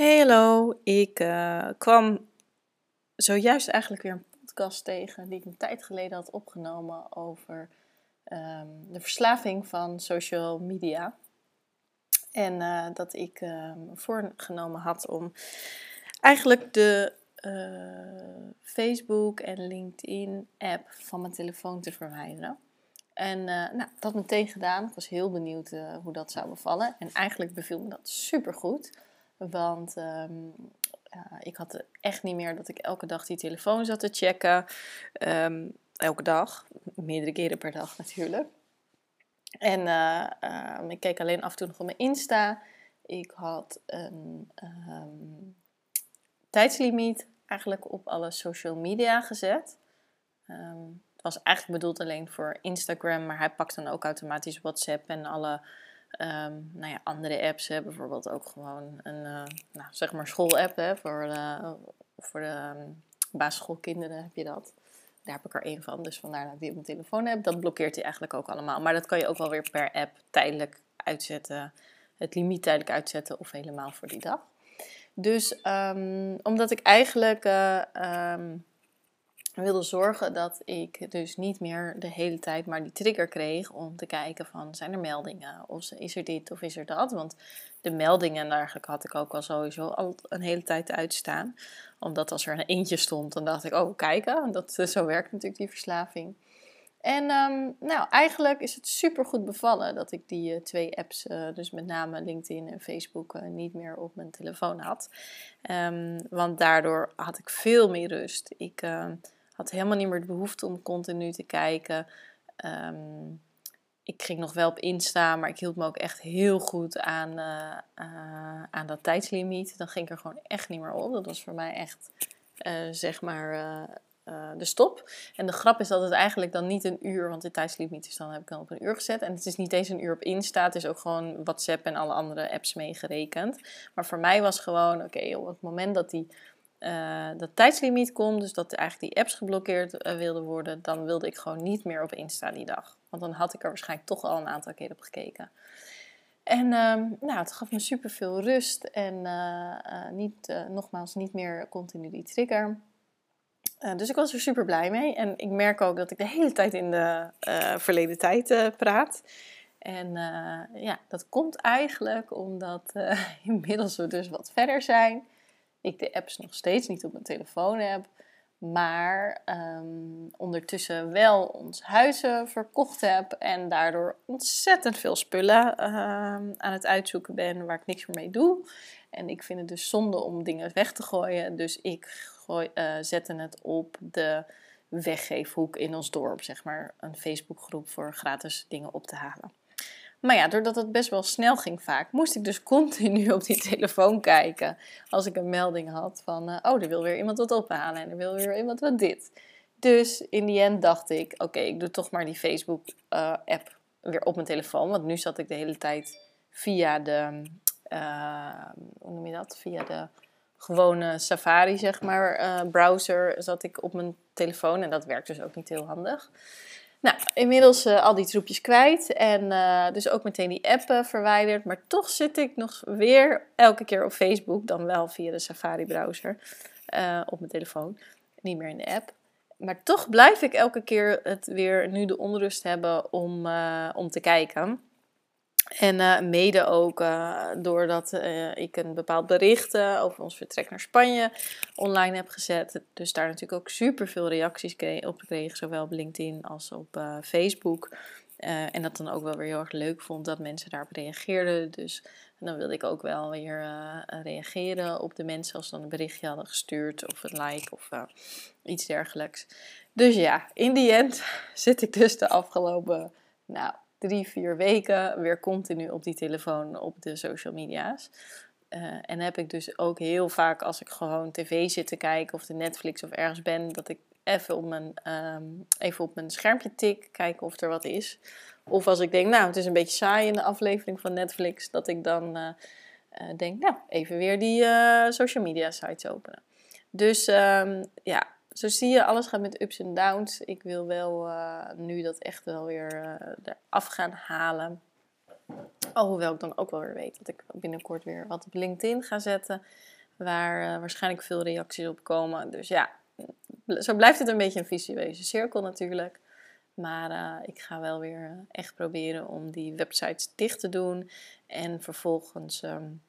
Hey, hallo. Ik uh, kwam zojuist eigenlijk weer een podcast tegen die ik een tijd geleden had opgenomen over um, de verslaving van social media. En uh, dat ik uh, voorgenomen had om eigenlijk de uh, Facebook en LinkedIn app van mijn telefoon te verwijderen. En nou, dat meteen gedaan. Ik was heel benieuwd hoe dat zou bevallen. En eigenlijk beviel me dat super goed. Want uh, ik had echt niet meer dat ik elke dag die telefoon zat te checken. Um, elke dag, meerdere keren per dag natuurlijk. En uh, um, ik keek alleen af en toe nog op mijn Insta. Ik had een tijdslimiet eigenlijk op alle social media gezet. het was eigenlijk bedoeld alleen voor Instagram, maar hij pakt dan ook automatisch WhatsApp en alle Um, nou ja, andere apps, hè, bijvoorbeeld ook gewoon een uh, nou, zeg maar schoolapp hè, voor de, voor de um, basisschoolkinderen heb je dat. Daar heb ik er één van, dus vandaar dat ik die op mijn telefoon heb. Dat blokkeert hij eigenlijk ook allemaal. Maar dat kan je ook wel weer per app tijdelijk uitzetten, het limiet tijdelijk uitzetten of helemaal voor die dag. Dus um, omdat ik eigenlijk uh, wilde zorgen dat ik dus niet meer de hele tijd maar die trigger kreeg om te kijken van zijn er meldingen of is er dit of is er dat. Want de meldingen eigenlijk had ik ook al sowieso al een hele tijd uitstaan. Omdat als er een eentje stond, dan dacht ik, oh kijken, dat, zo werkt natuurlijk die verslaving. En um, nou, eigenlijk is het super goed bevallen dat ik die uh, twee apps, uh, dus met name LinkedIn en Facebook, niet meer op mijn telefoon had. Um, want daardoor had ik veel meer rust. Ik had helemaal niet meer de behoefte om continu te kijken. Ehm, ik ging nog wel op Insta, maar ik hield me ook echt heel goed aan, uh, uh, aan dat tijdslimiet. Dan ging ik er gewoon echt niet meer op. Dat was voor mij echt, uh, zeg maar, de stop. En de grap is dat het eigenlijk dan niet een uur, want de tijdslimiet is dan heb ik dan op een uur gezet. En het is niet eens een uur op Insta, het is ook gewoon WhatsApp en alle andere apps meegerekend. Maar voor mij was gewoon, oké, op het moment dat die uh, dat tijdslimiet komt, dus dat eigenlijk die apps geblokkeerd uh, wilden worden, dan wilde ik gewoon niet meer op Insta die dag. Want dan had ik er waarschijnlijk toch al een aantal keer op gekeken. En uh, nou, het gaf me super veel rust en uh, niet, nogmaals niet meer continu die trigger. dus ik was er super blij mee. En ik merk ook dat ik de hele tijd in de verleden tijd praat. En ja, dat komt eigenlijk omdat inmiddels we dus wat verder zijn ik de apps nog steeds niet op mijn telefoon heb. Maar um, ondertussen wel ons huizen verkocht heb. En daardoor ontzettend veel spullen uh, aan het uitzoeken ben waar ik niks meer mee doe. En ik vind het dus zonde om dingen weg te gooien. Dus ik gooi, uh, zette het op de weggeefhoek in ons dorp. Zeg maar een Facebookgroep voor gratis dingen op te halen. Maar ja, doordat het best wel snel ging vaak, moest ik dus continu op die telefoon kijken. Als ik een melding had van, uh, oh, er wil weer iemand wat ophalen en er wil weer iemand wat dit. Dus in die end dacht ik, oké, ik doe toch maar die Facebook-app eh, weer op mijn telefoon. Want nu zat ik de hele tijd via de, uh, hoe noem je dat? Via de gewone Safari, zeg maar, browser zat ik op mijn telefoon. En dat werkt dus ook niet heel handig. Nou, inmiddels uh, al die troepjes kwijt en uh, dus ook meteen die app uh, verwijderd. Maar toch zit ik nog weer elke keer op Facebook, dan wel via de Safari browser op mijn telefoon, niet meer in de app. Maar toch blijf ik elke keer het weer nu de onrust hebben om, om te kijken. En uh, mede ook uh, doordat uh, ik een bepaald bericht over ons vertrek naar Spanje online heb gezet. Dus daar natuurlijk ook super veel reacties op gekregen, zowel op LinkedIn als op Facebook. en dat dan ook wel weer heel erg leuk vond dat mensen daarop reageerden. Dus dan wilde ik ook wel weer reageren op de mensen als ze dan een berichtje hadden gestuurd of een like of iets dergelijks. Dus ja, in die end zit ik dus de afgelopen, nou drie, vier weken weer continu op die telefoon op de social media's. Uh, en heb ik dus ook heel vaak als ik gewoon tv zit te kijken of de Netflix of ergens ben, dat ik even op mijn, ehm, even op mijn schermpje tik, kijken of er wat is. Of als ik denk, nou, het is een beetje saai in de aflevering van Netflix, dat ik dan uh, uh, denk, nou, even weer die social media sites openen. Dus um, ja, zo zie je, alles gaat met ups en downs. Ik wil wel nu dat echt wel weer eraf gaan halen. Alhoewel ik dan ook wel weer weet dat ik binnenkort weer wat op LinkedIn ga zetten. Waar uh, waarschijnlijk veel reacties op komen. Dus ja, zo blijft het een beetje een visueuze cirkel natuurlijk. Maar uh, ik ga wel weer eh, echt proberen om die websites dicht te doen. En vervolgens um,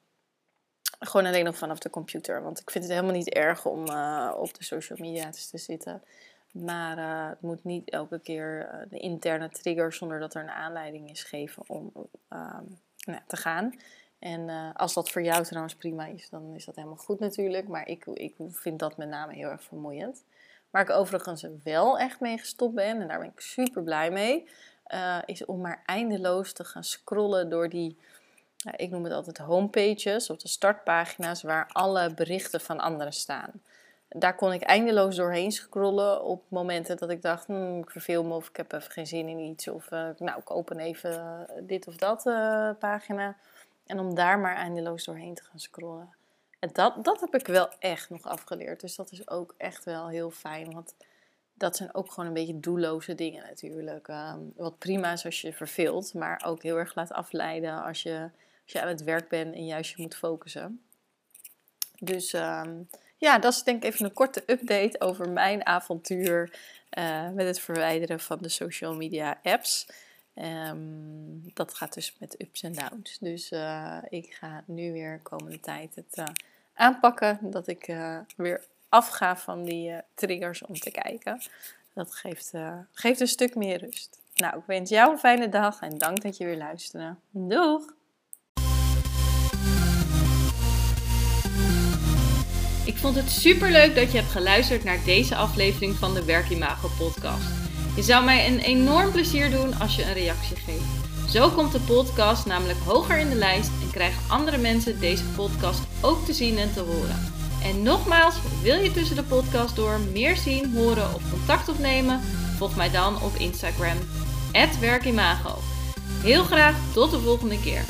gewoon alleen nog vanaf de computer. Want ik vind het helemaal niet erg om uh, op de social media te zitten. Maar uh, het moet niet elke keer uh, de interne trigger zonder dat er een aanleiding is geven om uh, nou, te gaan. En als dat voor jou trouwens prima is, dan is dat helemaal goed natuurlijk. Maar ik, ik vind dat met name heel erg vermoeiend. Waar ik overigens wel echt mee gestopt ben, en daar ben ik super blij mee, is om maar eindeloos te gaan scrollen door die, ik noem het altijd homepages of de startpagina's waar alle berichten van anderen staan daar kon ik eindeloos doorheen scrollen op momenten dat ik dacht, hm, ik verveel me of ik heb even geen zin in iets. Of uh, nou, ik open even uh, dit of dat uh, pagina. En om daar maar eindeloos doorheen te gaan scrollen. En dat, dat heb ik wel echt nog afgeleerd. Dus dat is ook echt wel heel fijn. Want dat zijn ook gewoon een beetje doelloze dingen natuurlijk. Ehm, wat prima is als je verveelt, maar ook heel erg laat afleiden als je, je aan het werk bent en juist je moet focussen. Dus um, ja, dat is denk ik even een korte update over mijn avontuur uh, met het verwijderen van de social media apps. Um, dat gaat dus met ups en downs. Dus uh, ik ga nu weer komende tijd het uh, aanpakken. Dat ik weer afga van die triggers om te kijken. Dat geeft, geeft een stuk meer rust. Nou, ik wens jou een fijne dag en dank dat je weer luisterde. Doeg! Ik vond het super leuk dat je hebt geluisterd naar deze aflevering van de Werkimago podcast. Je zou mij een enorm plezier doen als je een reactie geeft. Zo komt de podcast namelijk hoger in de lijst en krijgen andere mensen deze podcast ook te zien en te horen. En nogmaals, wil je tussen de podcast door meer zien, horen of contact opnemen? Volg mij dan op Instagram, werkimago. Heel graag tot de volgende keer.